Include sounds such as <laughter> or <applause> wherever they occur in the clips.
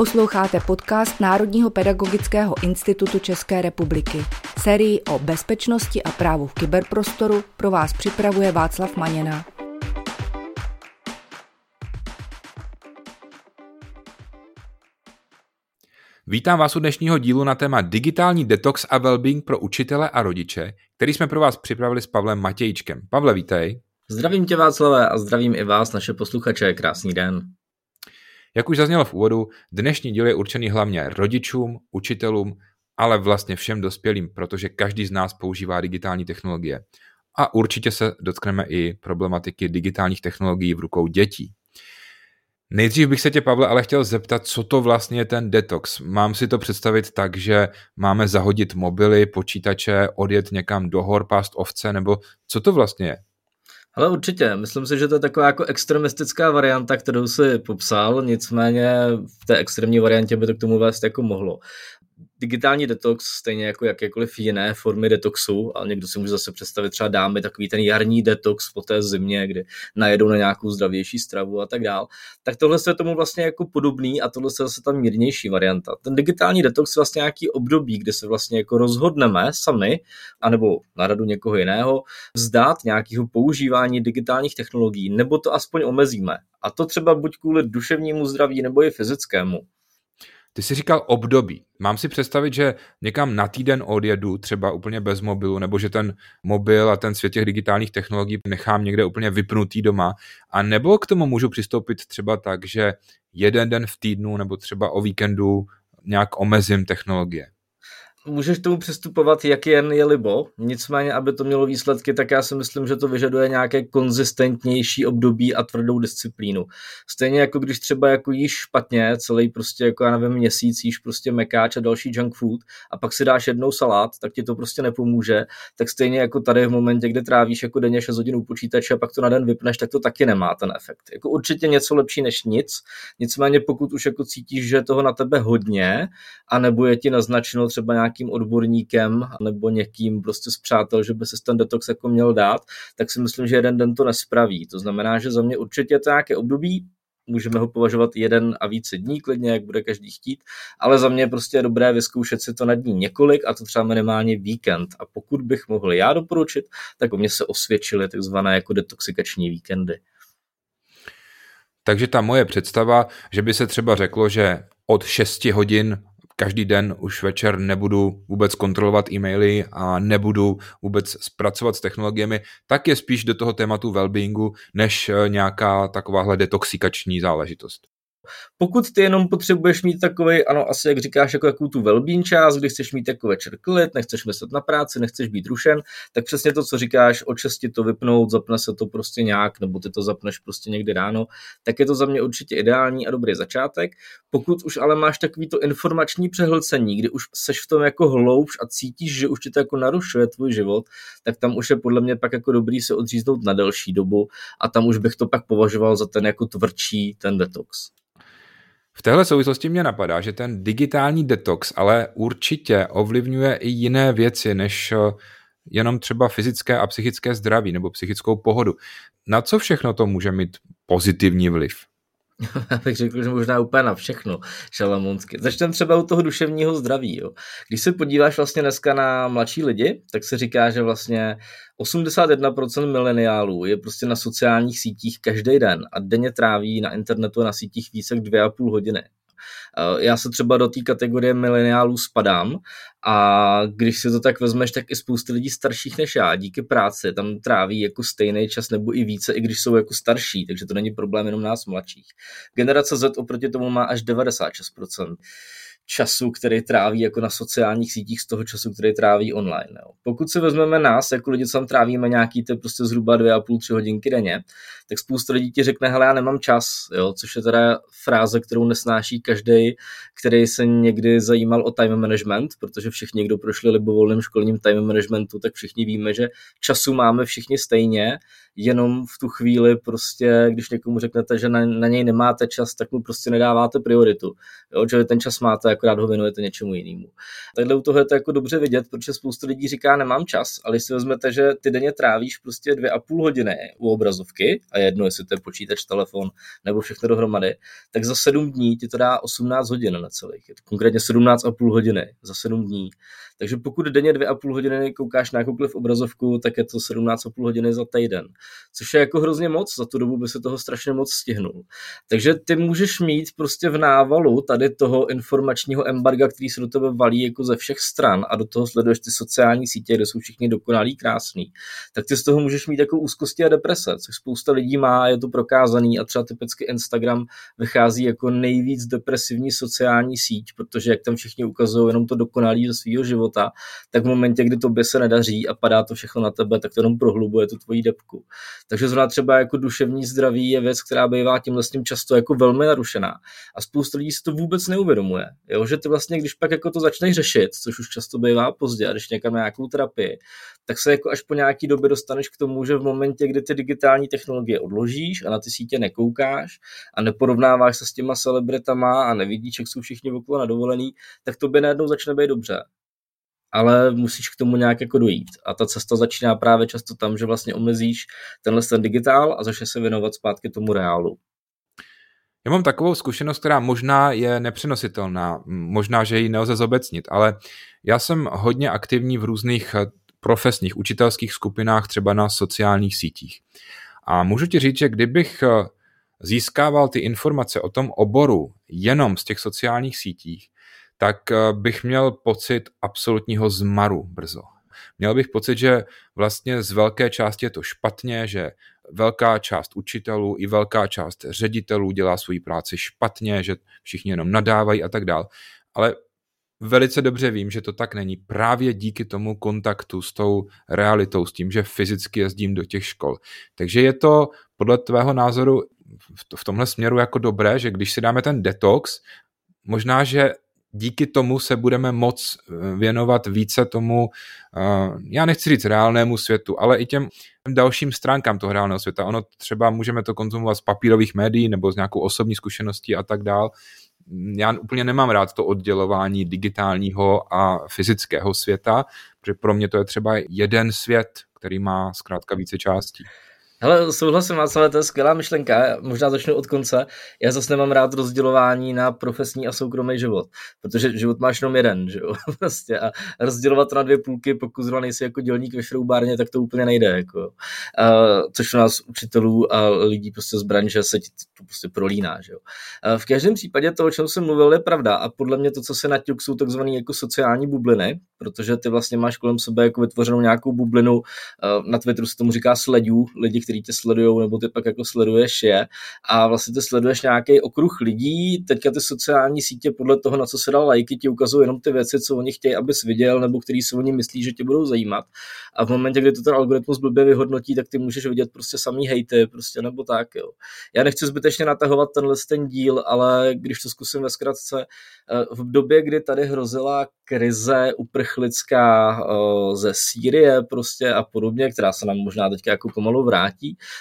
Posloucháte podcast Národního pedagogického institutu České republiky. Sérii o bezpečnosti a právu v kyberprostoru pro vás připravuje Václav Maněna. Vítám vás u dnešního dílu na téma digitální detox a wellbeing pro učitele a rodiče, který jsme pro vás připravili s Pavlem Matějčkem. Pavle, vítej. Zdravím tě Václavé a zdravím i vás, naše posluchače. Krásný den. Jak už zaznělo v úvodu, dnešní díl je určený hlavně rodičům, učitelům, ale vlastně všem dospělým, protože každý z nás používá digitální technologie. A určitě se dotkneme i problematiky digitálních technologií v rukou dětí. Nejdřív bych se tě, Pavle, ale chtěl zeptat, co to vlastně je ten detox. Mám si to představit tak, že máme zahodit mobily, počítače, odjet někam do hor, pást ovce, nebo co to vlastně je? Ale určitě, myslím si, že to je taková jako extremistická varianta, kterou si popsal, nicméně v té extrémní variantě by to k tomu vést jako mohlo digitální detox, stejně jako jakékoliv jiné formy detoxu, a někdo si může zase představit třeba dámy takový ten jarní detox po té zimě, kdy najedou na nějakou zdravější stravu a tak dál, tak tohle je tomu vlastně jako podobný a tohle je zase ta mírnější varianta. Ten digitální detox je vlastně nějaký období, kdy se vlastně jako rozhodneme sami, anebo na radu někoho jiného, vzdát nějakého používání digitálních technologií, nebo to aspoň omezíme. A to třeba buď kvůli duševnímu zdraví, nebo i fyzickému. Ty jsi říkal období. Mám si představit, že někam na týden odjedu, třeba úplně bez mobilu, nebo že ten mobil a ten svět těch digitálních technologií nechám někde úplně vypnutý doma. A nebo k tomu můžu přistoupit třeba tak, že jeden den v týdnu nebo třeba o víkendu nějak omezím technologie můžeš tomu přistupovat, jak jen je libo, nicméně, aby to mělo výsledky, tak já si myslím, že to vyžaduje nějaké konzistentnější období a tvrdou disciplínu. Stejně jako když třeba jako jíš špatně, celý prostě jako já nevím měsíc jíš prostě mekáč a další junk food a pak si dáš jednou salát, tak ti to prostě nepomůže, tak stejně jako tady v momentě, kdy trávíš jako denně 6 hodin u počítače a pak to na den vypneš, tak to taky nemá ten efekt. Jako určitě něco lepší než nic, nicméně pokud už jako cítíš, že toho na tebe hodně a nebo je ti naznačeno třeba nějaký nějakým odborníkem nebo někým prostě z přátel, že by se ten detox jako měl dát, tak si myslím, že jeden den to nespraví. To znamená, že za mě určitě je to nějaké období, můžeme ho považovat jeden a více dní, klidně, jak bude každý chtít, ale za mě prostě je dobré vyzkoušet si to na dní několik a to třeba minimálně víkend. A pokud bych mohl já doporučit, tak o mě se osvědčily takzvané jako detoxikační víkendy. Takže ta moje představa, že by se třeba řeklo, že od 6 hodin každý den už večer nebudu vůbec kontrolovat e-maily a nebudu vůbec zpracovat s technologiemi, tak je spíš do toho tématu wellbeingu, než nějaká takováhle detoxikační záležitost. Pokud ty jenom potřebuješ mít takový, ano, asi jak říkáš, jako jakou tu velbín čas, kdy chceš mít jako večer klid, nechceš myslet na práci, nechceš být rušen, tak přesně to, co říkáš, o česti to vypnout, zapne se to prostě nějak, nebo ty to zapneš prostě někdy ráno, tak je to za mě určitě ideální a dobrý začátek. Pokud už ale máš takový to informační přehlcení, kdy už seš v tom jako hloubš a cítíš, že už ti to jako narušuje tvůj život, tak tam už je podle mě pak jako dobrý se odříznout na delší dobu a tam už bych to pak považoval za ten jako tvrdší ten detox. V téhle souvislosti mě napadá, že ten digitální detox ale určitě ovlivňuje i jiné věci, než eh, jenom třeba fyzické a psychické zdraví nebo psychickou pohodu. Na co všechno to může mít pozitivní vliv? <laughs> Já bych řekl, že možná úplně na všechno šalamonsky. Začneme třeba u toho duševního zdraví. Jo. Když se podíváš vlastně dneska na mladší lidi, tak se říká, že vlastně 81% mileniálů je prostě na sociálních sítích každý den a denně tráví na internetu a na sítích více jak dvě a půl hodiny. Eh, já se třeba do té kategorie mileniálů spadám a když si to tak vezmeš, tak i spousta lidí starších než já díky práci tam tráví jako stejný čas nebo i více, i když jsou jako starší, takže to není problém jenom nás mladších. Generace Z oproti tomu má až 96% času, který tráví jako na sociálních sítích z toho času, který tráví online. Jo. Pokud se vezmeme nás, jako lidi, co tam trávíme nějaký ty prostě zhruba dvě a půl, tři hodinky denně, tak spousta lidí ti řekne, hele, já nemám čas, jo, což je teda fráze, kterou nesnáší každý, který se někdy zajímal o time management, protože všichni, kdo prošli libovolným školním time managementu, tak všichni víme, že času máme všichni stejně, jenom v tu chvíli prostě, když někomu řeknete, že na, na něj nemáte čas, tak mu prostě nedáváte prioritu. Jo, že ten čas máte, akorát ho věnujete něčemu jinému. Takhle u toho je to jako dobře vidět, protože spoustu lidí říká, nemám čas, ale když si vezmete, že ty denně trávíš prostě dvě a půl hodiny u obrazovky, a jedno, jestli to je počítač, telefon nebo všechno dohromady, tak za sedm dní ti to dá 18 hodin na celých. Je to konkrétně 17 a půl hodiny za sedm dní. Takže pokud denně dvě a půl hodiny koukáš na jakoukoliv obrazovku, tak je to 17,5 hodiny za týden. Což je jako hrozně moc, za tu dobu by se toho strašně moc stihnul. Takže ty můžeš mít prostě v návalu tady toho informačního embarga, který se do tebe valí jako ze všech stran a do toho sleduješ ty sociální sítě, kde jsou všichni dokonalí, krásný, tak ty z toho můžeš mít jako úzkosti a deprese, což spousta lidí má, je to prokázaný a třeba typicky Instagram vychází jako nejvíc depresivní sociální síť, protože jak tam všichni ukazují jenom to dokonalí ze svého života, tak v momentě, kdy tobě se nedaří a padá to všechno na tebe, tak to jenom prohlubuje tu tvoji depku. Takže zrovna třeba jako duševní zdraví je věc, která bývá tím vlastně často jako velmi narušená. A spousta lidí si to vůbec neuvědomuje. Jo? Že ty vlastně, když pak jako to začneš řešit, což už často bývá pozdě, a když někam nějakou terapii, tak se jako až po nějaký době dostaneš k tomu, že v momentě, kdy ty digitální technologie odložíš a na ty sítě nekoukáš a neporovnáváš se s těma celebritama a nevidíš, jak jsou všichni okolo na dovolený, tak to by najednou začne být dobře ale musíš k tomu nějak jako dojít. A ta cesta začíná právě často tam, že vlastně omezíš tenhle ten digitál a začne se věnovat zpátky tomu reálu. Já mám takovou zkušenost, která možná je nepřenositelná, možná, že ji nelze zobecnit, ale já jsem hodně aktivní v různých eh, profesních učitelských skupinách, třeba na sociálních sítích. A můžu ti říct, že kdybych eh, získával ty informace o tom oboru jenom z těch sociálních sítích, tak eh, bych měl pocit absolutního zmaru brzo. Měl bych pocit, že vlastně z velké části je to špatně, že velká část učitelů i velká část ředitelů dělá svoji práci špatně, že všichni jenom nadávají a tak dál. Ale velice dobře vím, že to tak není právě díky tomu kontaktu s tou realitou, s tím, že fyzicky jezdím do těch škol. Takže je to podle tvého názoru v tomhle směru jako dobré, že když si dáme ten detox, možná, že díky tomu se budeme moc eh, věnovat více tomu, eh, já nechci říct reálnému světu, ale i těm dalším stránkám toho reálného světa. Ono třeba můžeme to konzumovat z papírových médií nebo z nějakou osobní zkušeností a tak dál. Já úplně nemám rád to oddělování digitálního a fyzického světa, protože pro mě to je třeba jeden svět, který má zkrátka více částí. Hele, souhlasím, Václav, to je skvělá myšlenka. Možná začnu od konce. Já zase nemám rád rozdělování na profesní a soukromý život, protože život máš jenom jeden, že jo? <laughs> Prostě a rozdělovat to na dvě půlky, pokud zrovna nejsi jako dělník ve šroubárně, tak to úplně nejde. Jako. Uh, což u nás učitelů a lidí prostě z branže se ti to prostě prolíná, že jo? Uh, v každém případě to, o čem jsem mluvil, je pravda a podle mě to, co se naťuk, jsou takzvané jako sociální bubliny, protože ty vlastně máš kolem sebe jako vytvořenou nějakou bublinu, na Twitteru se tomu říká sledů, lidi, který tě sledují, nebo ty pak jako sleduješ je a vlastně ty sleduješ nějaký okruh lidí, teďka ty sociální sítě podle toho, na co se dal lajky, ti ukazují jenom ty věci, co oni chtějí, abys viděl, nebo který se oni myslí, že tě budou zajímat. A v momentě, kdy to ten algoritmus blbě vyhodnotí, tak ty můžeš vidět prostě samý hejty, prostě nebo tak, jo. Já nechci zbytečně natahovat tenhle ten díl, ale když to zkusím ve zkratce, eh, v době, kdy tady hrozila krize uprchlická eh, ze Sýrie prostě a podobně, která se nám možná teď jako pomalu vrátí,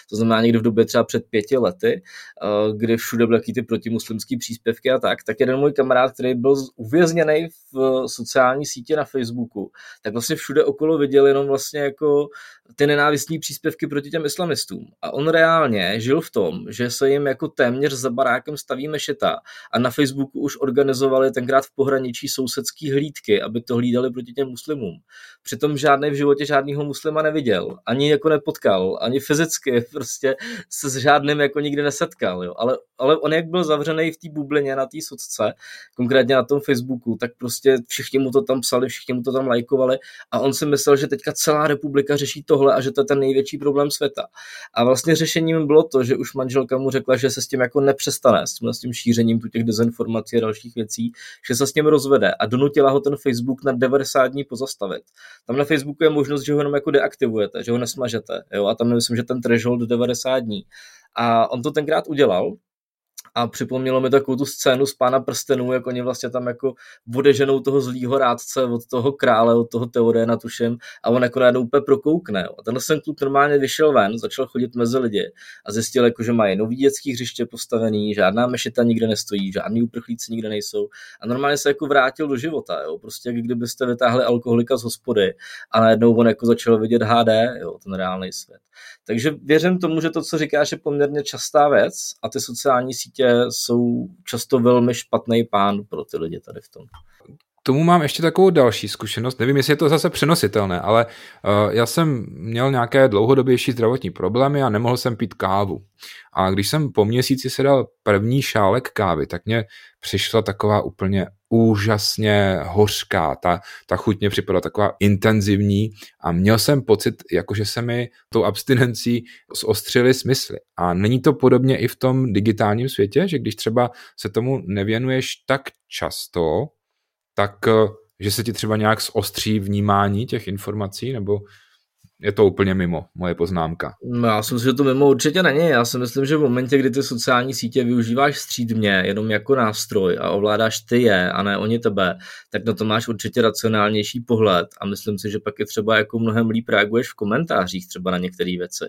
to znamená někdy v době třeba před pěti lety, eh, kdy všude byly ty protimuslimské příspěvky a tak, tak jeden můj kamarád, který byl uvězněný v sociální sítě na Facebooku, tak vlastně všude okolo viděl jenom vlastně jako ty nenávistní příspěvky proti těm islamistům. A on reálně žil v tom, že se jim jako téměř za barákem staví mešeta a na Facebooku už organizovali tenkrát v pohraničí sousedský hlídky, aby to hlídali proti těm muslimům. Přitom žádný v životě žádného muslima neviděl, ani jako nepotkal, ani fyzicky prostě se s žádným jako nikdy nesetkal. Jo. Ale, ale on jak byl zavřený v té bublině na té socce, konkrétně na tom Facebooku, tak prostě všichni mu to tam psali, všichni mu to tam lajkovali a on si myslel, že teďka celá republika řeší to tohle a že to je ten největší problém světa. A vlastně řešením bylo to, že už manželka mu řekla, že se s tím jako nepřestane, s tím, s tím šířením tu těch dezinformací a dalších věcí, že se s tím rozvede a donutila ho ten Facebook na 90 dní pozastavit. Tam na Facebooku je možnost, že ho jenom jako deaktivujete, že ho nesmažete, jo, a tam myslím, že ten threshold 90 dní. A on to tenkrát udělal, a připomnělo mi takovou tu scénu z Pána prstenů, jak oni vlastně tam jako odeženou toho zlýho rádce od toho krále, od toho Teodéna tuším a on jako najednou úplně prokoukne. A tenhle ten kluk normálně vyšel ven, začal chodit mezi lidi a zjistil, jako, že mají nový dětský hřiště postavený, žádná mešita nikde nestojí, žádný uprchlíci nikde nejsou a normálně se jako vrátil do života. Jo. Prostě jak kdybyste vytáhli alkoholika z hospody a najednou on jako začal vidět HD, jo, ten reálný svět. Takže věřím tomu, že to, co říkáš, je poměrně častá věc a ty sociální sítě jsou často velmi špatný pán pro ty lidi tady v tom. Tomu mám ještě takovou další zkušenost. Nevím, jestli je to zase přenositelné, ale uh, já jsem měl nějaké dlouhodobější zdravotní problémy a nemohl jsem pít kávu. A když jsem po měsíci se dal první šálek kávy, tak mě přišla taková úplně úžasně hořká. Ta, ta chuť mě připadala taková intenzivní a měl jsem pocit, jako že se mi tou abstinencí zostřily smysly. A není to podobně i v tom digitálním světě, že když třeba se tomu nevěnuješ tak často, tak že se ti třeba nějak zostří vnímání těch informací, nebo je to úplně mimo, moje poznámka. No, já si myslím, že to mimo určitě není. Já si myslím, že v momentě, kdy ty sociální sítě využíváš střídmě jenom jako nástroj a ovládáš ty je a ne oni tebe, tak na to máš určitě racionálnější pohled a myslím si, že pak je třeba jako mnohem líp reaguješ v komentářích třeba na některé věci.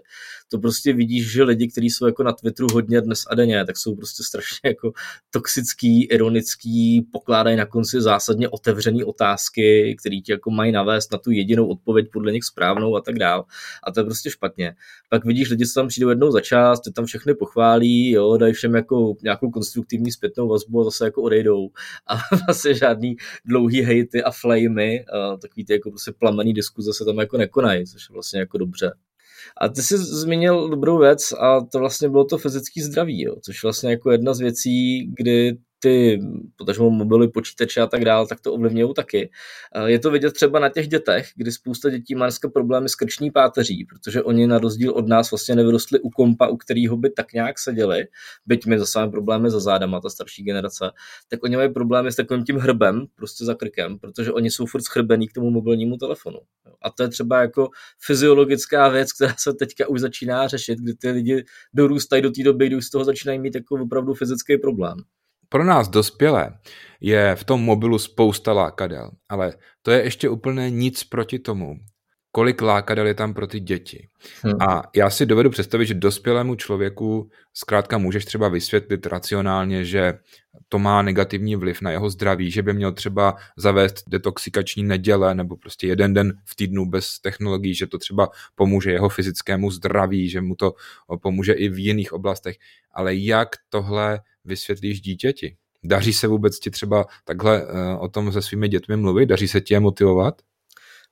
To prostě vidíš, že lidi, kteří jsou jako na Twitteru hodně dnes a denně, tak jsou prostě strašně jako toxický, ironický, pokládají na konci zásadně otevřené otázky, které ti jako mají navést na tu jedinou odpověď podle nich správnou a tak dál. A to je prostě špatně. Pak vidíš lidi, co tam přijdou jednou za čas, ty tam všechny pochválí, jo, dají všem jako nějakou konstruktivní zpětnou vazbu a zase jako odejdou. A <laughs> vlastně žádný dlouhý hejty a flamey, takový ty jako prostě plamený diskuze se tam jako nekonají, což je vlastně jako dobře. A ty jsi zmínil dobrou věc a to vlastně bylo to fyzické zdraví, jo, což vlastně jako jedna z věcí, kdy ty potažmo mobily, počítače a tak dále, tak to ovlivňují taky. Je to vidět třeba na těch dětech, kdy spousta dětí má dneska problémy s krční páteří, protože oni na rozdíl od nás vlastně nevyrostli u kompa, u kterého by tak nějak seděli, byť my zase máme problémy za zádama, ta starší generace, tak oni mají problémy s takovým tím hrbem, prostě za krkem, protože oni jsou furt schrbený k tomu mobilnímu telefonu. A to je třeba jako fyziologická věc, která se teďka už začíná řešit, kdy ty lidi dorůstají do té doby, kdy už z toho začínají mít jako opravdu fyzický problém pro nás dospělé je v tom mobilu spousta lákadel, ale to je ještě úplně nic proti tomu, kolik lákadel je tam pro ty děti. Hmm. A já si dovedu představit, že dospělému člověku zkrátka můžeš třeba vysvětlit racionálně, že to má negativní vliv na jeho zdraví, že by měl třeba zavést detoxikační neděle nebo prostě jeden den v týdnu bez technologií, že to třeba pomůže jeho fyzickému zdraví, že mu to pomůže i v jiných oblastech. Ale jak tohle vysvětlíš dítěti? Daří se vůbec ti třeba takhle eh, o tom se svými dětmi mluvit? Daří se tě motivovat?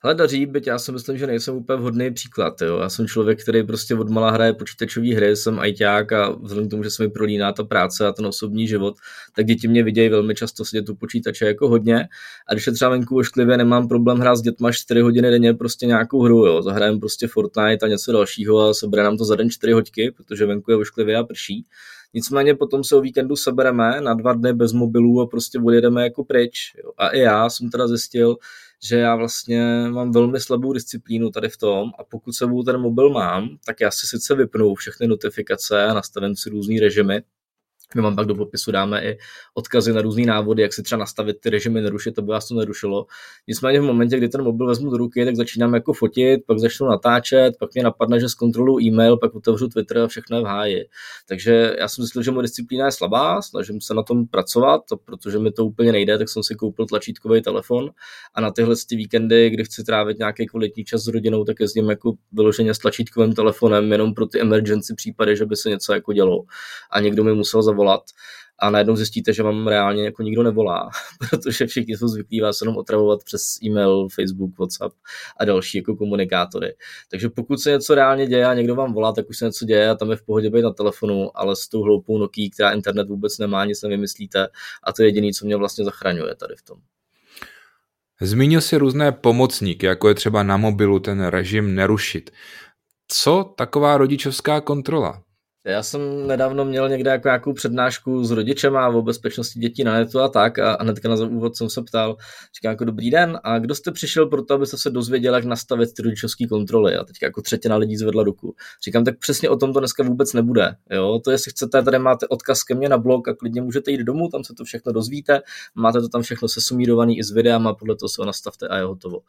Hele, daří, byť já si myslím, že nejsem úplně vhodný příklad. Jo. Já jsem člověk, který prostě od malá hraje počítačové hry, jsem ajťák a vzhledem k tomu, že se mi prolíná ta práce a ten osobní život, tak děti mě vidějí velmi často sedět u počítače jako hodně. A když je třeba venku ošklivě, nemám problém hrát s dětma 4 hodiny denně prostě nějakou hru. Jo. Zahrajem prostě Fortnite a něco dalšího a sebere nám to za den 4 hodky, protože venku je ošklivě a prší. Nicméně potom se o víkendu sebereme na dva dny bez mobilů a prostě odjedeme jako pryč. Jo. A i já jsem teda zjistil, že já vlastně mám velmi slabou disciplínu tady v tom a pokud sebou ten mobil mám, tak já si sice vypnu všechny notifikace a nastavím si různý režimy, my vám pak do popisu dáme i odkazy na různé návody, jak si třeba nastavit ty režimy nerušit, aby vás to nerušilo. Nicméně v momentě, kdy ten mobil vezmu do ruky, tak začínám jako fotit, pak začnu natáčet, pak mě napadne, že zkontroluji e-mail, pak otevřu Twitter a všechno je v háji. Takže já jsem myslel, že moje disciplína je slabá, snažím se na tom pracovat, protože mi to úplně nejde, tak jsem si koupil tlačítkový telefon a na tyhle ty víkendy, kdy chci trávit nějaký kvalitní čas s rodinou, tak jezdím jako vyloženě s tlačítkovým telefonem jenom pro ty emergency případy, že by se něco jako dělo. A někdo mi musel zavolat a najednou zjistíte, že vám reálně jako nikdo nevolá, <laughs> protože všichni jsou zvyklí vás jenom otravovat přes e-mail, Facebook, WhatsApp a další jako komunikátory. Takže pokud se něco reálně děje a někdo vám volá, tak už se něco děje a tam je v pohodě být na telefonu, ale s tou hloupou Nokia, která internet vůbec nemá, nic nevymyslíte a to je jediné, co mě vlastně zachraňuje tady v tom. Zmínil si různé pomocníky, jako je třeba na mobilu ten režim nerušit. Co taková rodičovská kontrola? Já jsem nedávno měl někde jako nějakou přednášku s rodičema o bezpečnosti dětí na netu a tak a, a hnedka na úvod jsem se ptal, říkám jako dobrý den a kdo jste přišel pro to, abyste se dozvěděl, jak nastavit ty rodičovské kontroly a teď jako třetina lidí zvedla ruku. Říkám, tak přesně o tom to dneska vůbec nebude. Jo? To jestli chcete, tady máte odkaz ke mně na blog a klidně můžete jít domů, tam se to všechno dozvíte, máte to tam všechno sesumírovaný i s videem a podle toho se ho nastavte a je hotovo.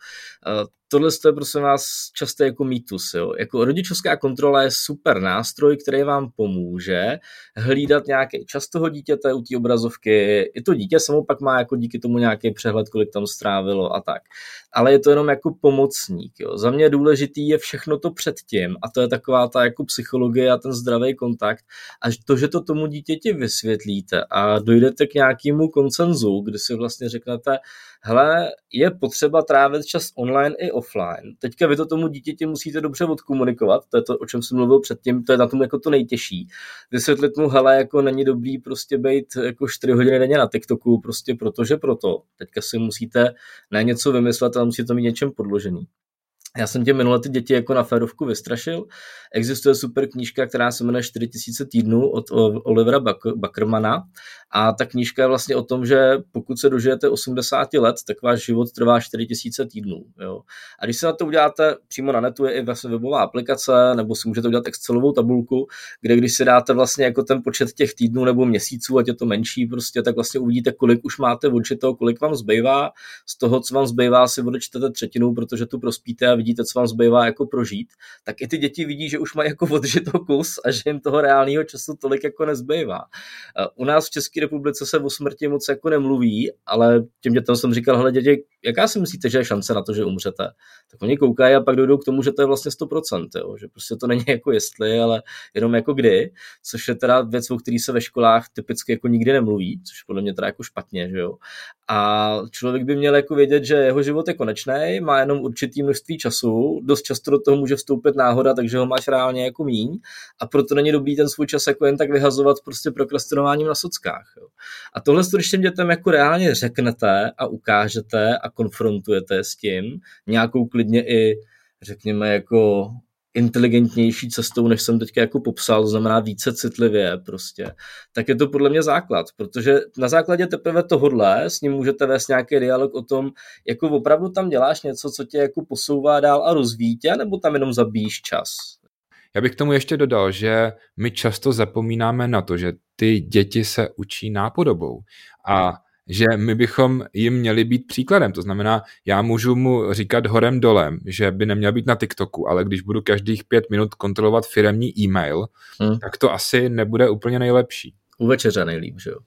Tohle je prosím vás často jako mýtus. Jo? Jako rodičovská kontrola je super nástroj, který vám pomůže hlídat nějaký čas toho dítěte u té obrazovky. I to dítě samo pak má jako díky tomu nějaký přehled, kolik tam strávilo a tak. Ale je to jenom jako pomocník. Jo? Za mě důležitý je všechno to předtím a to je taková ta jako psychologie a ten zdravý kontakt. A to, že to tomu dítěti vysvětlíte a dojdete k nějakému koncenzu, kdy si vlastně řeknete, hele, je potřeba trávit čas online i offline. Teďka vy to tomu dítěti musíte dobře odkomunikovat, to je to, o čem jsem mluvil předtím, to je na tom jako to nejtěžší. Vysvětlit mu, hele, jako není dobrý prostě být jako 4 hodiny denně na TikToku, prostě protože proto. Teďka si musíte ne něco vymyslet, ale musíte to mít něčem podložený. Já jsem tě minule ty děti jako na férovku vystrašil. Existuje super knížka, která se jmenuje 4000 týdnů od Olivera Backermana a ta knížka je vlastně o tom, že pokud se dožijete 80 let, tak váš život trvá 4000 týdnů. Jo. A když se na to uděláte, přímo na netu je i vlastně webová aplikace, nebo si můžete udělat Excelovou tabulku, kde když si dáte vlastně jako ten počet těch týdnů nebo měsíců, ať je to menší, prostě, tak vlastně uvidíte, kolik už máte odčito, kolik vám zbývá. Z toho, co vám zbývá, si odečtete třetinu, protože tu prospíte vidíte, co vám zbývá jako prožít. Tak i ty děti vidí, že už mají jako odžito kus a že jim toho reálného času tolik jako nezbývá. U nás v České republice se o smrti moc jako nemluví, ale těm dětem jsem říkal, hele děti, jaká si myslíte, že je šance na to, že umřete? Tak oni koukají a pak dojdou k tomu, že to je vlastně 100%, jo? že prostě to není jako jestli, ale jenom jako kdy, což je teda věc, o který se ve školách typicky jako nikdy nemluví, což podle mě teda jako špatně, že jo. A člověk by měl jako vědět, že jeho život je konečný, má jenom určitý množství času, dost často do toho může vstoupit náhoda, takže ho máš reálně jako míň a proto není dobrý ten svůj čas jako jen tak vyhazovat prostě prokrastinováním na sockách. Jo. A tohle, když těm dětem jako reálně řeknete a ukážete a konfrontujete s tím, nějakou klidně i řekněme jako inteligentnější cestou, než jsem teďka jako popsal, znamená více citlivě prostě, tak je to podle mě základ, protože na základě teprve tohodle s ním můžete vést nějaký dialog o tom, jako opravdu tam děláš něco, co tě jako posouvá dál a rozvíjí tě, nebo tam jenom zabíjíš čas. Já bych k tomu ještě dodal, že my často zapomínáme na to, že ty děti se učí nápodobou a že my bychom jim měli být příkladem. To znamená, já můžu mu říkat horem dolem, že by neměl být na TikToku, ale když budu každých pět minut kontrolovat firemní e-mail, hmm. tak to asi nebude úplně nejlepší. U večeře nejlíp, že jo.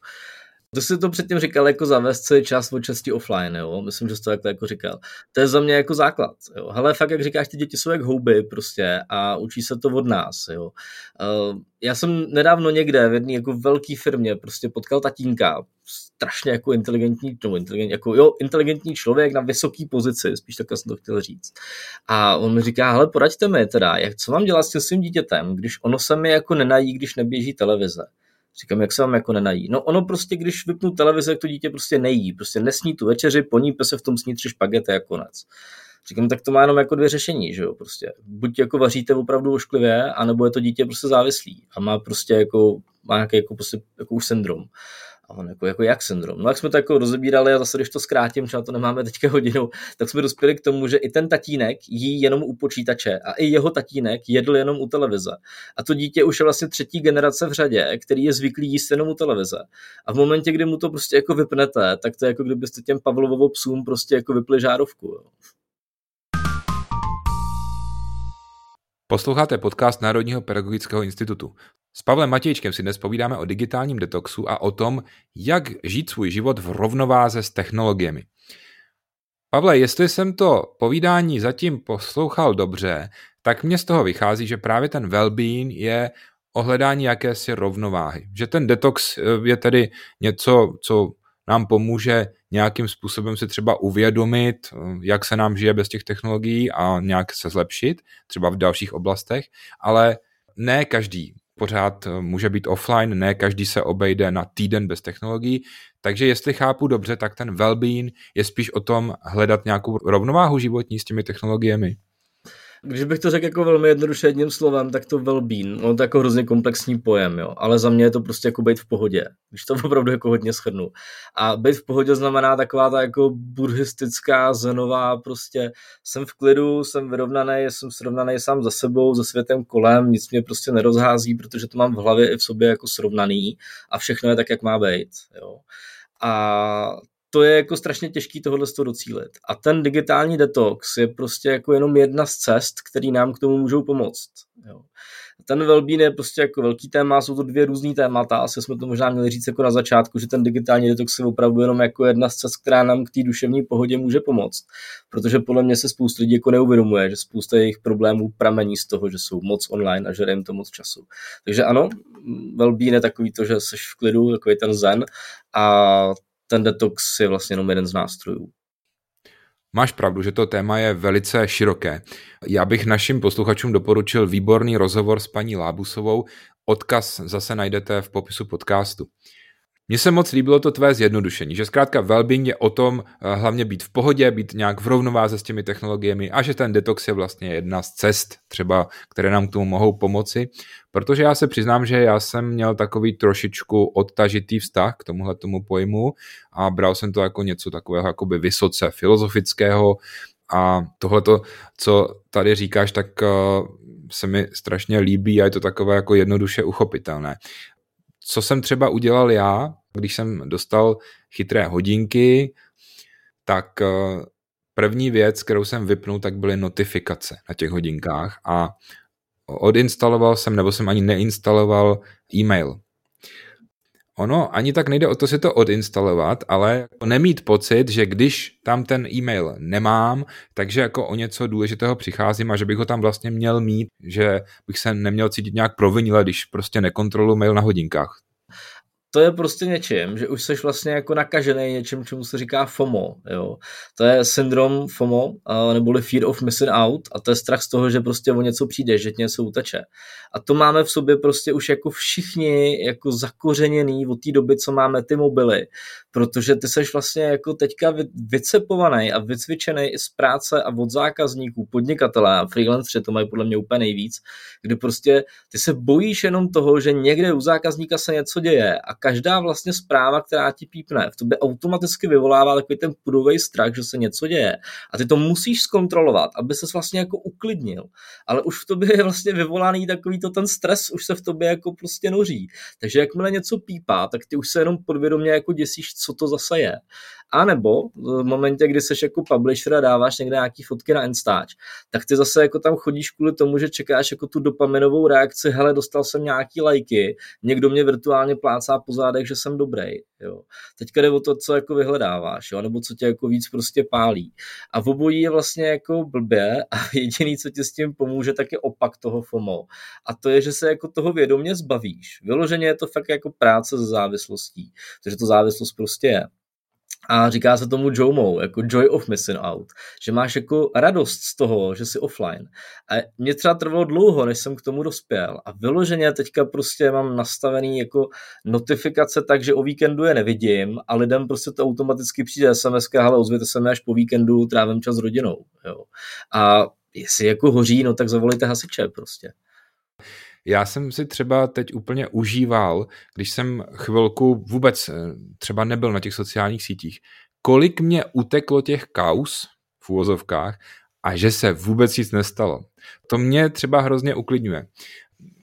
To si to předtím říkal jako zavést si čas od časti offline, jo? myslím, že jsi to tak jako říkal. To je za mě jako základ. Jo? Hele, fakt, jak říkáš, ty děti jsou jak houby prostě a učí se to od nás. Jo? Uh, já jsem nedávno někde v jedné jako velké firmě prostě potkal tatínka, strašně jako inteligentní, no, inteligent, jako, jo, inteligentní člověk na vysoké pozici, spíš tak jsem to chtěl říct. A on mi říká, hele, poraďte mi teda, jak, co mám dělat s tím svým dítětem, když ono se mi jako nenají, když neběží televize. Říkám, jak se vám jako nenají? No ono prostě, když vypnu televize, jak to dítě prostě nejí. Prostě nesní tu večeři, ponípe se v tom sní tři špagety a konec. Říkám, tak to má jenom jako dvě řešení, že jo, prostě. Buď jako vaříte opravdu ošklivě, anebo je to dítě prostě závislý a má prostě jako, má nějaký jako, prostě, jako už syndrom. On jako, jako jak syndrom? No jak jsme to jako rozebírali a zase, když to zkrátím, třeba to nemáme teďka hodinu, tak jsme dospěli k tomu, že i ten tatínek jí jenom u počítače a i jeho tatínek jedl jenom u televize. A to dítě už je vlastně třetí generace v řadě, který je zvyklý jíst jenom u televize. A v momentě, kdy mu to prostě jako vypnete, tak to je jako kdybyste těm Pavlovovou psům prostě jako vypli žárovku. Jo. Posloucháte podcast Národního pedagogického institutu. S Pavlem Matějčkem si dnes povídáme o digitálním detoxu a o tom, jak žít svůj život v rovnováze s technologiemi. Pavle, jestli jsem to povídání zatím poslouchal dobře, tak mně z toho vychází, že právě ten well-being je ohledání jakési rovnováhy. Že ten detox eh, je tedy něco, co nám pomůže nějakým způsobem si třeba uvědomit, eh, jak se nám žije bez těch technologií a nějak se zlepšit, třeba v dalších oblastech, ale ne každý pořád eh, může být offline, ne každý se obejde na týden bez technologií, takže jestli chápu dobře, tak ten well-being je spíš o tom hledat nějakou rovnováhu životní s těmi technologiemi. Když bych to řekl jako velmi jednoduše jedním slovem, tak to well-being, no to je jako hrozně komplexní pojem, jo, ale za mě je to prostě jako být v pohodě, když to <laughs> opravdu jako hodně shrnu. A být v pohodě znamená taková ta jako buddhistická, zenová, prostě jsem v klidu, jsem vyrovnaný, jsem srovnaný sám za sebou, za světem kolem, nic mě prostě nerozhází, protože to mám v hlavě i v sobě jako srovnaný a všechno je tak, jak má být, jo. A to je jako strašně těžký tohle z toho docílit. A ten digitální detox je prostě jako jenom jedna z cest, který nám k tomu můžou pomoct. Jo. Ten wellbeing je prostě jako velký téma, jsou to dvě různý témata, asi jsme to možná měli říct jako na začátku, že ten digitální detox je opravdu jenom jako jedna z cest, která nám k té duševní pohodě může pomoct. Protože podle mě se spousta lidí jako neuvědomuje, že spousta jejich problémů pramení z toho, že jsou moc online a že jim to moc času. Takže ano, wellbeing je takový to, že jsi v klidu, takový ten zen a ten detox je vlastně jenom jeden z nástrojů. Máš pravdu, že to téma je velice široké. Já bych našim posluchačům doporučil výborný rozhovor s paní Lábusovou. Odkaz zase najdete v popisu podcastu. Mně se moc líbilo to tvé zjednodušení, že zkrátka wellbeing je o tom eh, hlavně být v pohodě, být nějak v rovnováze s těmi technologiemi a že ten detox je vlastně jedna z cest třeba, které nám k tomu mohou pomoci. Protože já se přiznám, že já jsem měl takový trošičku odtažitý vztah k tomuhle tomu pojmu a bral jsem to jako něco takového jakoby vysoce filozofického a tohleto, co tady říkáš, tak eh, se mi strašně líbí a je to takové jako jednoduše uchopitelné. Co jsem třeba udělal já, když jsem dostal chytré hodinky, tak eh, první věc, kterou jsem vypnul, tak byly notifikace na těch hodinkách a odinstaloval jsem, nebo jsem ani neinstaloval e-mail. Ono ani tak nejde o to si to odinstalovat, ale nemít pocit, že když tam ten e-mail nemám, takže jako o něco důležitého přicházím a že bych ho tam vlastně měl mít, že bych se neměl cítit nějak provinile, když prostě nekontroluji mail na hodinkách to je prostě něčím, že už jsi vlastně jako nakažený něčím, čemu se říká FOMO. Jo. To je syndrom FOMO, neboli Fear of Missing Out a to je strach z toho, že prostě o něco přijde, že tě něco uteče. A to máme v sobě prostě už jako všichni jako zakořeněný od té doby, co máme ty mobily, protože ty seš vlastně jako teďka vycepovaný a vycvičený z práce a od zákazníků, podnikatelé a freelanceri to mají podle mě úplně nejvíc, kdy prostě ty se bojíš jenom toho, že někde u zákazníka se něco děje a každá vlastně zpráva, která ti pípne, v tobě automaticky vyvolává takový ten pudový strach, že se něco děje. A ty to musíš zkontrolovat, aby se vlastně jako uklidnil. Ale už v tobě je vlastně vyvolaný takový to ten stres, už se v tobě jako prostě noří. Takže jakmile něco pípá, tak ty už se jenom podvědomě jako děsíš, co to zase je. A nebo v momentě, kdy seš jako publisher a dáváš někde nějaký fotky na Instač, tak ty zase jako tam chodíš kvůli tomu, že čekáš jako tu dopaminovou reakci, hele, dostal jsem nějaký lajky, někdo mě virtuálně plácá po zádech, že jsem dobrý. Jo. Teďka jde o to, co jako vyhledáváš, jo, nebo co tě jako víc prostě pálí. A v obojí je vlastně jako blbě a <laughs> jediný, co ti s tím pomůže, tak je opak toho FOMO. A to je, že se jako toho vědomě zbavíš. Vyloženě je to fakt jako práce s závislostí, protože to závislost prostě je. A říká se tomu JOMO, jako Joy of Missing Out, že máš jako radost z toho, že jsi offline. A mě třeba trvalo dlouho, než jsem k tomu dospěl. A vyloženě teďka prostě mám nastavený jako notifikace tak, že o víkendu je nevidím a lidem prostě to automaticky přijde SMS, ale ozvěte se mi až po víkendu, trávím čas s rodinou. Jo. A jestli jako hoří, no tak zavolejte hasiče prostě. Já jsem si třeba teď úplně užíval, když jsem chvilku vůbec eh, třeba nebyl na těch sociálních sítích, kolik mě uteklo těch kaus v úvozovkách a že se vůbec nic nestalo. To mě třeba hrozně uklidňuje.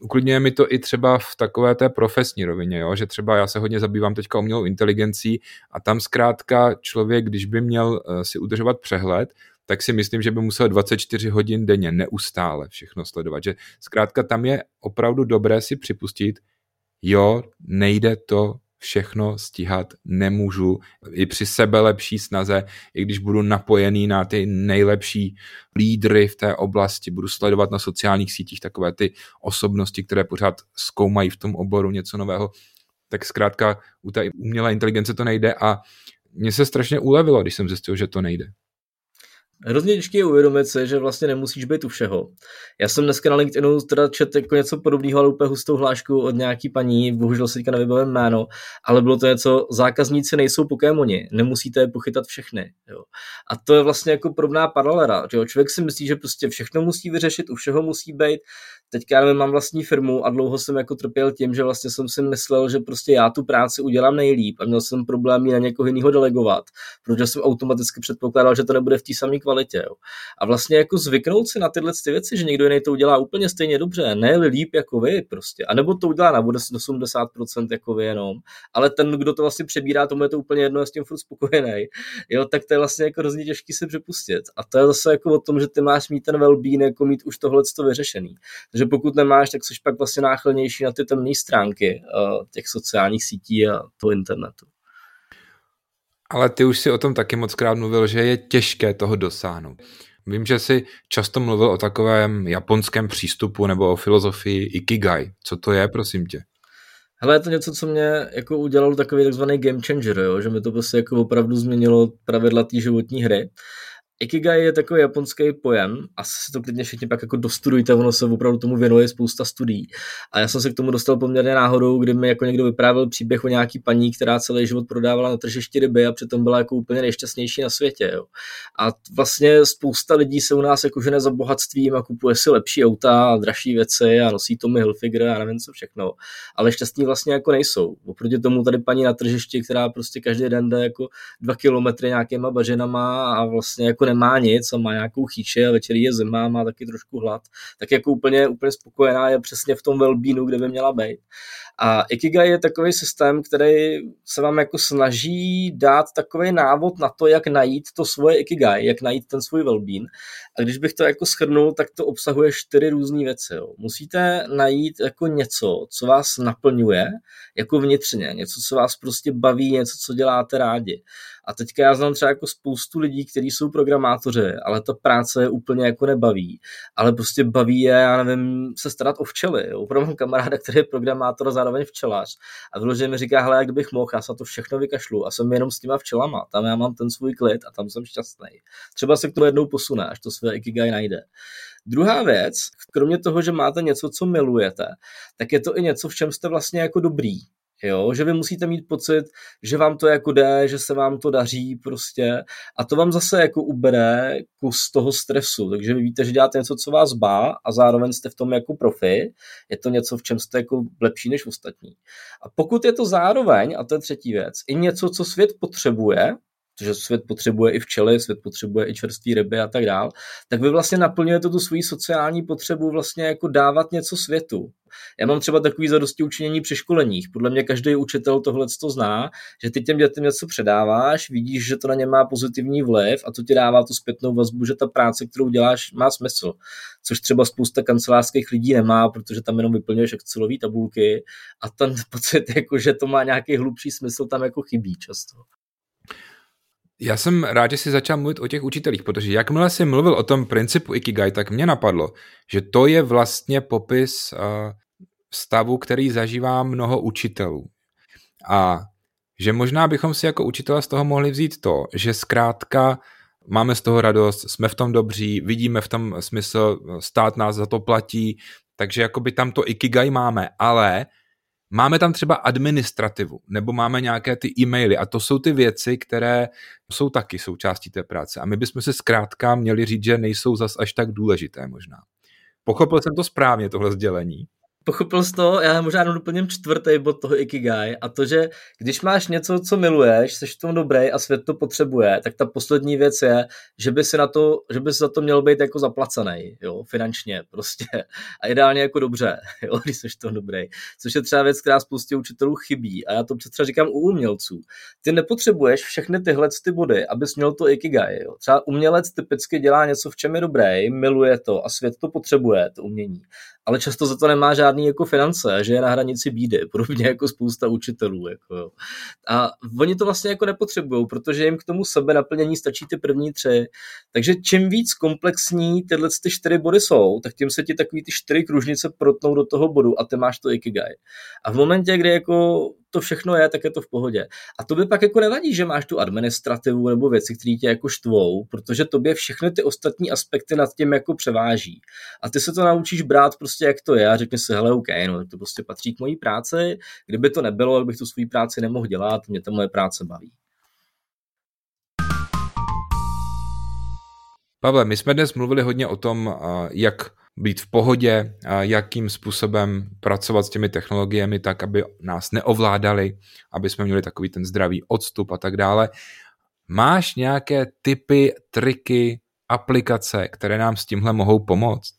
Uklidňuje mi to i třeba v takové té profesní rovině, jo? že třeba já se hodně zabývám teďka umělou inteligencí a tam zkrátka člověk, když by měl eh, si udržovat přehled, tak si myslím, že by musel 24 hodin denně neustále všechno sledovat. Že zkrátka tam je opravdu dobré si připustit, jo, nejde to všechno stíhat, nemůžu. I při sebe lepší snaze, i když budu napojený na ty nejlepší lídry v té oblasti, budu sledovat na sociálních sítích takové ty osobnosti, které pořád zkoumají v tom oboru něco nového, tak zkrátka u té umělé inteligence to nejde a mně se strašně ulevilo, když jsem zjistil, že to nejde Hrozně těžké je uvědomit si, že vlastně nemusíš být u všeho. Já jsem dneska na LinkedInu teda čet jako něco podobného, ale úplně hustou hlášku od nějaký paní, bohužel se teďka nevybavím jméno, ale bylo to něco, zákazníci nejsou Pokémoni, nemusíte je pochytat všechny. Jo. A to je vlastně jako podobná paralela. Že jo. Člověk si myslí, že prostě všechno musí vyřešit, u všeho musí být. Teďka já mám vlastní firmu a dlouho jsem jako trpěl tím, že vlastně jsem si myslel, že prostě já tu práci udělám nejlíp a měl jsem problém na někoho jiného delegovat, protože jsem automaticky předpokládal, že to nebude v té samé kvalitě. Jo. A vlastně jako zvyknout si na tyhle ty věci, že někdo jiný to udělá úplně stejně dobře, ne líp jako vy prostě. A nebo to udělá na 80% jako vy jenom, ale ten, kdo to vlastně přebírá, tomu je to úplně jedno, je s tím furt spokojený. Jo, tak to je vlastně jako hrozně těžký se přepustit. A to je zase jako o tom, že ty máš mít ten well jako mít už tohle vyřešený. Takže pokud nemáš, tak jsi pak vlastně náchylnější na ty temné stránky uh, těch sociálních sítí a toho internetu. Ale ty už si o tom taky moc krát mluvil, že je těžké toho dosáhnout. Vím, že jsi často mluvil o takovém japonském přístupu nebo o filozofii Ikigai. Co to je, prosím tě? Hele, je to něco, co mě jako udělalo takový takzvaný game changer, jo? že mi to prostě jako opravdu změnilo pravidla té životní hry. Ikigai je takový japonský pojem, asi si to klidně všichni pak jako dostudujte, ono se opravdu tomu věnuje spousta studií. A já jsem se k tomu dostal poměrně náhodou, kdy mi jako někdo vyprávěl příběh o nějaký paní, která celý život prodávala na tržišti ryby a přitom byla jako úplně nejšťastnější na světě. Jo. A vlastně spousta lidí se u nás jako žene za bohatstvím a kupuje si lepší auta a dražší věci a nosí to mi Hilfiger a nevím co všechno. Ale šťastní vlastně jako nejsou. Oproti tomu tady paní na tržišti, která prostě každý den jde jako dva kilometry nějakýma baženama a vlastně jako nemá nic a má nějakou chýče a večer je zima, má taky trošku hlad, tak jako úplně, úplně spokojená je přesně v tom velbínu, kde by měla být. A Ikigai je takový systém, který se vám jako snaží dát takový návod na to, jak najít to svoje Ikigai, jak najít ten svůj velbín. A když bych to jako schrnul, tak to obsahuje čtyři různé věci. Jo. Musíte najít jako něco, co vás naplňuje, jako vnitřně, něco, co vás prostě baví, něco, co děláte rádi. A teďka já znám třeba jako spoustu lidí, kteří jsou programátoři, ale ta práce je úplně jako nebaví. Ale prostě baví je, já nevím, se starat o včely. Opravdu mám kamaráda, který je programátor a včelař. A vyloženě mi říká, hele, jak kdybych mohl, já se to všechno vykašlu a jsem jenom s těma včelama. Tam já mám ten svůj klid a tam jsem šťastný. Třeba se k tomu jednou posune, až to své ikigai najde. Druhá věc, kromě toho, že máte něco, co milujete, tak je to i něco, v čem jste vlastně jako dobrý. Jo, že vy musíte mít pocit, že vám to jako jde, že se vám to daří prostě. A to vám zase jako ubere kus toho stresu, takže vy víte, že děláte něco, co vás bá a zároveň jste v tom jako profi, je to něco, v čem jste jako lepší než ostatní. A pokud je to zároveň, a to je třetí věc, i něco, co svět potřebuje, protože svět potřebuje i včely, svět potřebuje i čerstvé ryby a tak dál, tak vy vlastně naplňujete tu svoji sociální potřebu vlastně jako dávat něco světu. Já mám třeba takový zadosti učinění při školeních. Podle mě každý učitel tohle to zná, že ty těm dětem něco předáváš, vidíš, že to na ně má pozitivní vliv a to ti dává tu zpětnou vazbu, že ta práce, kterou děláš, má smysl. Což třeba spousta kancelářských lidí nemá, protože tam jenom vyplňuješ Excelové tabulky a ten <laughs> pocit, jako, že to má nějaký hlubší smysl, tam jako chybí často. Já jsem rád, že jsi začal mluvit o těch učitelích, protože jakmile jsi mluvil o tom principu Ikigai, tak mě napadlo, že to je vlastně popis uh, stavu, který zažívá mnoho učitelů. A že možná bychom si jako učitele z toho mohli vzít to, že zkrátka máme z toho radost, jsme v tom dobří, vidíme v tom smysl, stát nás za to platí, takže jakoby tam to Ikigai máme, ale Máme tam třeba administrativu, nebo máme nějaké ty e-maily a to jsou ty věci, které jsou taky součástí té práce. A my bychom se zkrátka měli říct, že nejsou zas až tak důležité možná. Pochopil jsem to správně, tohle sdělení? Pochopil jsi to, já možná jenom doplním čtvrtý bod toho Ikigai a to, že když máš něco, co miluješ, jsi v tom dobrý a svět to potřebuje, tak ta poslední věc je, že by si, na to, že by si za to měl být jako zaplacený, jo, finančně prostě a ideálně jako dobře, <laughs> jo, když jsi v tom dobrý. Což je třeba věc, která spoustě učitelů chybí a já to třeba říkám u umělců. Ty nepotřebuješ všechny tyhle ty body, abys měl to Ikigai, jo. Třeba umělec typicky dělá něco, v čem je dobrý, miluje to a svět to potřebuje, to umění ale často za to nemá žádný jako finance, že je na hranici bídy, <laughs> podobně jako spousta učitelů. Jako. A oni to vlastně jako nepotřebují, protože jim k tomu sebe naplnění stačí ty první tři. Takže čím víc komplexní tyhle ty čtyři body jsou, tak tím se ti takový ty čtyři kružnice protnou do toho bodu a ty máš to ikigai. A v momentě, kdy jako to všechno je, tak je to v pohodě. A to by pak jako nevadí, že máš tu administrativu nebo věci, které tě jako štvou, protože tobě všechny ty ostatní aspekty nad tím jako převáží. A ty se to naučíš brát prostě jak to je a řekneš si, hele, OK, no, to prostě patří k mojí práci, kdyby to nebylo, tak bych tu svoji práci nemohl dělat, mě ta moje práce baví. Pavle, my jsme dnes mluvili hodně o tom, jak být v pohodě, jakým způsobem pracovat s těmi technologiemi tak, aby nás neovládali, aby jsme měli takový ten zdravý odstup a tak dále. Máš nějaké typy, triky, aplikace, které nám s tímhle mohou pomoct?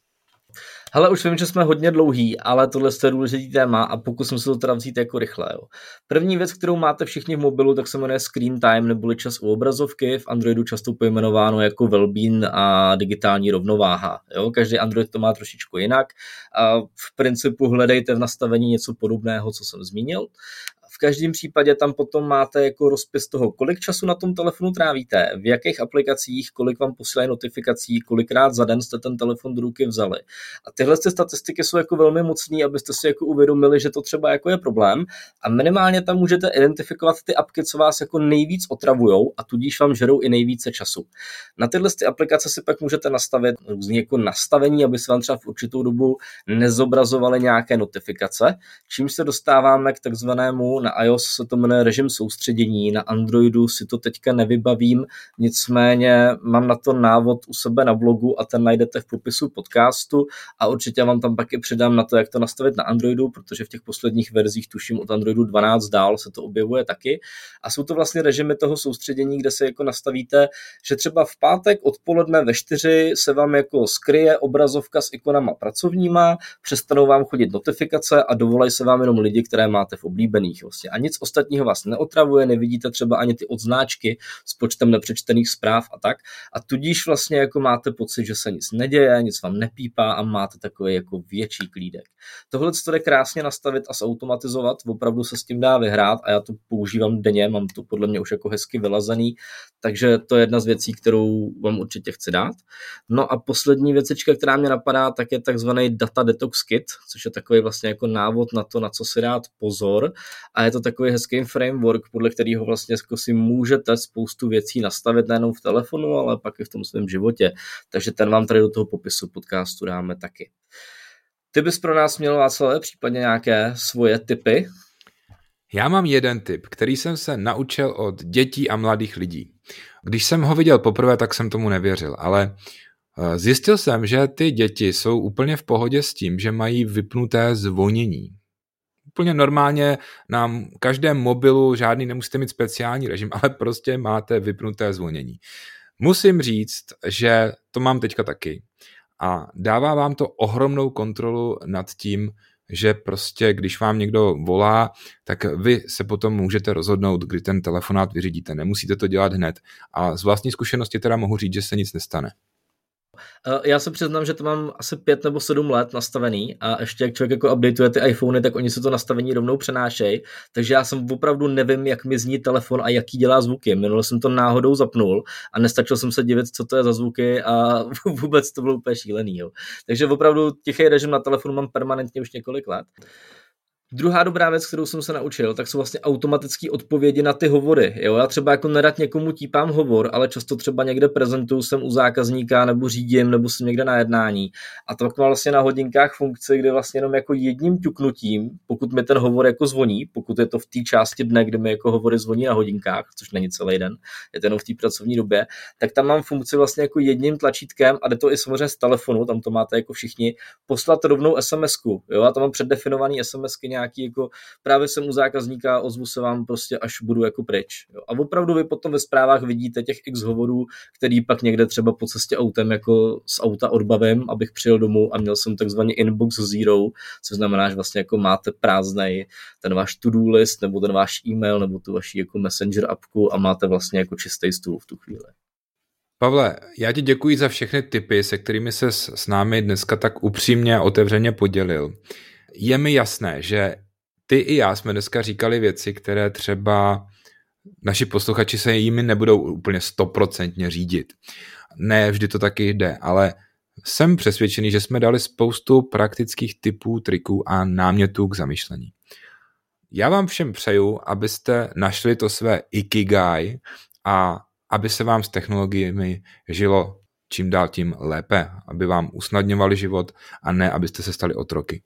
Hele, už vím, že jsme hodně dlouhý, ale tohle je důležitý téma a pokusím se to teda vzít jako rychle. Jo. První věc, kterou máte všichni v mobilu, tak se jmenuje screen time neboli čas u obrazovky. V Androidu často pojmenováno jako well-being a digitální rovnováha. Jo. Každý Android to má trošičku jinak. A v principu hledejte v nastavení něco podobného, co jsem zmínil každém případě tam potom máte jako rozpis toho, kolik času na tom telefonu trávíte, v jakých aplikacích, kolik vám posílají notifikací, kolikrát za den jste ten telefon do ruky vzali. A tyhle ty statistiky jsou jako velmi mocné, abyste si jako uvědomili, že to třeba jako je problém a minimálně tam můžete identifikovat ty apky, co vás jako nejvíc otravujou a tudíž vám žerou i nejvíce času. Na tyhle ty aplikace si pak můžete nastavit různě jako nastavení, aby se vám třeba v určitou dobu nezobrazovaly nějaké notifikace, čím se dostáváme k takzvanému na iOS se to jmenuje režim soustředění, na Androidu si to teďka nevybavím, nicméně mám na to návod u sebe na blogu a ten najdete v popisu podcastu a určitě vám tam taky přidám na to, jak to nastavit na Androidu, protože v těch posledních verzích, tuším od Androidu 12 dál, se to objevuje taky. A jsou to vlastně režimy toho soustředění, kde se jako nastavíte, že třeba v pátek odpoledne ve 4 se vám jako skryje obrazovka s ikonama pracovníma, přestanou vám chodit notifikace a dovolají se vám jenom lidi, které máte v oblíbených. Vlastně a nic ostatního vás neotravuje, nevidíte třeba ani ty odznáčky s počtem nepřečtených zpráv a tak. A tudíž vlastně jako máte pocit, že se nic neděje, nic vám nepípá a máte takový jako větší klídek. Tohle to jde krásně nastavit a zautomatizovat, opravdu se s tím dá vyhrát a já to používám denně, mám to podle mě už jako hezky vylazený, takže to je jedna z věcí, kterou vám určitě chci dát. No a poslední věcička, která mě napadá, tak je takzvaný Data Detox Kit, což je takový vlastně jako návod na to, na co si dát pozor a je to takový hezký framework, podle kterého vlastně jako si můžete spoustu věcí nastavit nejenom v telefonu, ale pak i v tom svém životě. Takže ten vám tady do toho popisu podcastu dáme taky. Ty bys pro nás měl, Václav, případně nějaké svoje typy? Já mám jeden tip, který jsem se naučil od dětí a mladých lidí. Když jsem ho viděl poprvé, tak jsem tomu nevěřil, ale eh, zjistil jsem, že ty děti jsou úplně v pohodě s tím, že mají vypnuté zvonění úplně normálně na každém mobilu, žádný nemusíte mít speciální režim, <laughs> ale prostě máte vypnuté zvonění. Musím říct, že to mám teďka taky a dává vám to ohromnou kontrolu nad tím, že prostě když vám někdo volá, tak vy se potom můžete rozhodnout, kdy ten telefonát vyřídíte. Nemusíte to dělat hned. A z vlastní zkušenosti teda mohu říct, že se nic nestane. Eh, já se přiznám, že to mám asi pět nebo sedm let nastavený a ještě jak člověk jako updateuje ty iPhony, tak oni se to nastavení rovnou přenášejí, takže já jsem opravdu nevím, jak mi zní telefon a jaký dělá zvuky. Minule jsem to náhodou zapnul a nestačil jsem se divit, co to je za zvuky a <laughs> vůbec to bylo úplně šílený. Jo. Takže opravdu tichý režim na telefonu mám permanentně už několik let. Druhá dobrá věc, kterou jsem se naučil, tak jsou vlastně automatické odpovědi na ty hovory. Jo? Já třeba jako nerad někomu típám hovor, ale často třeba někde prezentuju jsem u zákazníka nebo řídím nebo jsem někde na jednání. A to má vlastně na hodinkách funkci, kde vlastně jenom jako jedním ťuknutím, pokud mi ten hovor jako zvoní, pokud je to v té části dne, kdy mi jako hovory zvoní na hodinkách, což není celý den, je to jenom v té pracovní době, tak tam mám funkci vlastně jako jedním tlačítkem a jde to i samozřejmě z telefonu, tam to máte jako všichni, poslat rovnou SMS-ku. Jo? A tam mám předdefinovaný SMSky nějaký jako právě jsem u zákazníka, ozvu se vám prostě, až budu jako pryč. Jo. A opravdu vy potom ve zprávách vidíte těch x hovorů, který pak někde třeba po cestě autem jako z auta odbavím, abych přijel domů a měl jsem takzvaný inbox zero, což znamená, že vlastně jako máte prázdnej ten váš to-do list, nebo ten váš e-mail, nebo tu vaši jako messenger appku a máte vlastně jako čistý stůl v tu chvíli. Pavle, já ti děkuji za všechny tipy, se kterými se s námi dneska tak upřímně a otevřeně podělil je mi jasné, že ty i já jsme dneska říkali věci, které třeba naši posluchači se jimi nebudou úplně stoprocentně řídit. Ne, vždy to taky jde, ale jsem přesvědčený, že jsme dali spoustu praktických typů, triků a námětů k zamyšlení. já vám všem přeju, abyste našli to své ikigai a aby se vám s technologiemi žilo čím dál tím lépe, aby vám usnadňovali život a ne, abyste se stali otroky.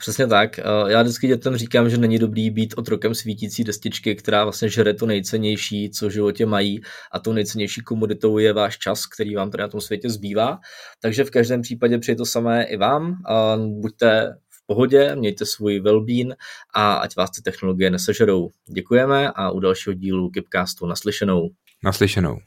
Přesně tak. Já vždycky dětem říkám, že není dobrý být otrokem svítící destičky, která vlastně žere to nejcennější, co v životě mají a tou nejcennější komoditou je váš čas, který vám tady na tom světě zbývá. Takže v každém případě přeji to samé i vám. Buďte v pohodě, mějte svůj well a ať vás ty technologie nesežerou. Děkujeme a u dalšího dílu Kipcastu naslyšenou. Naslyšenou.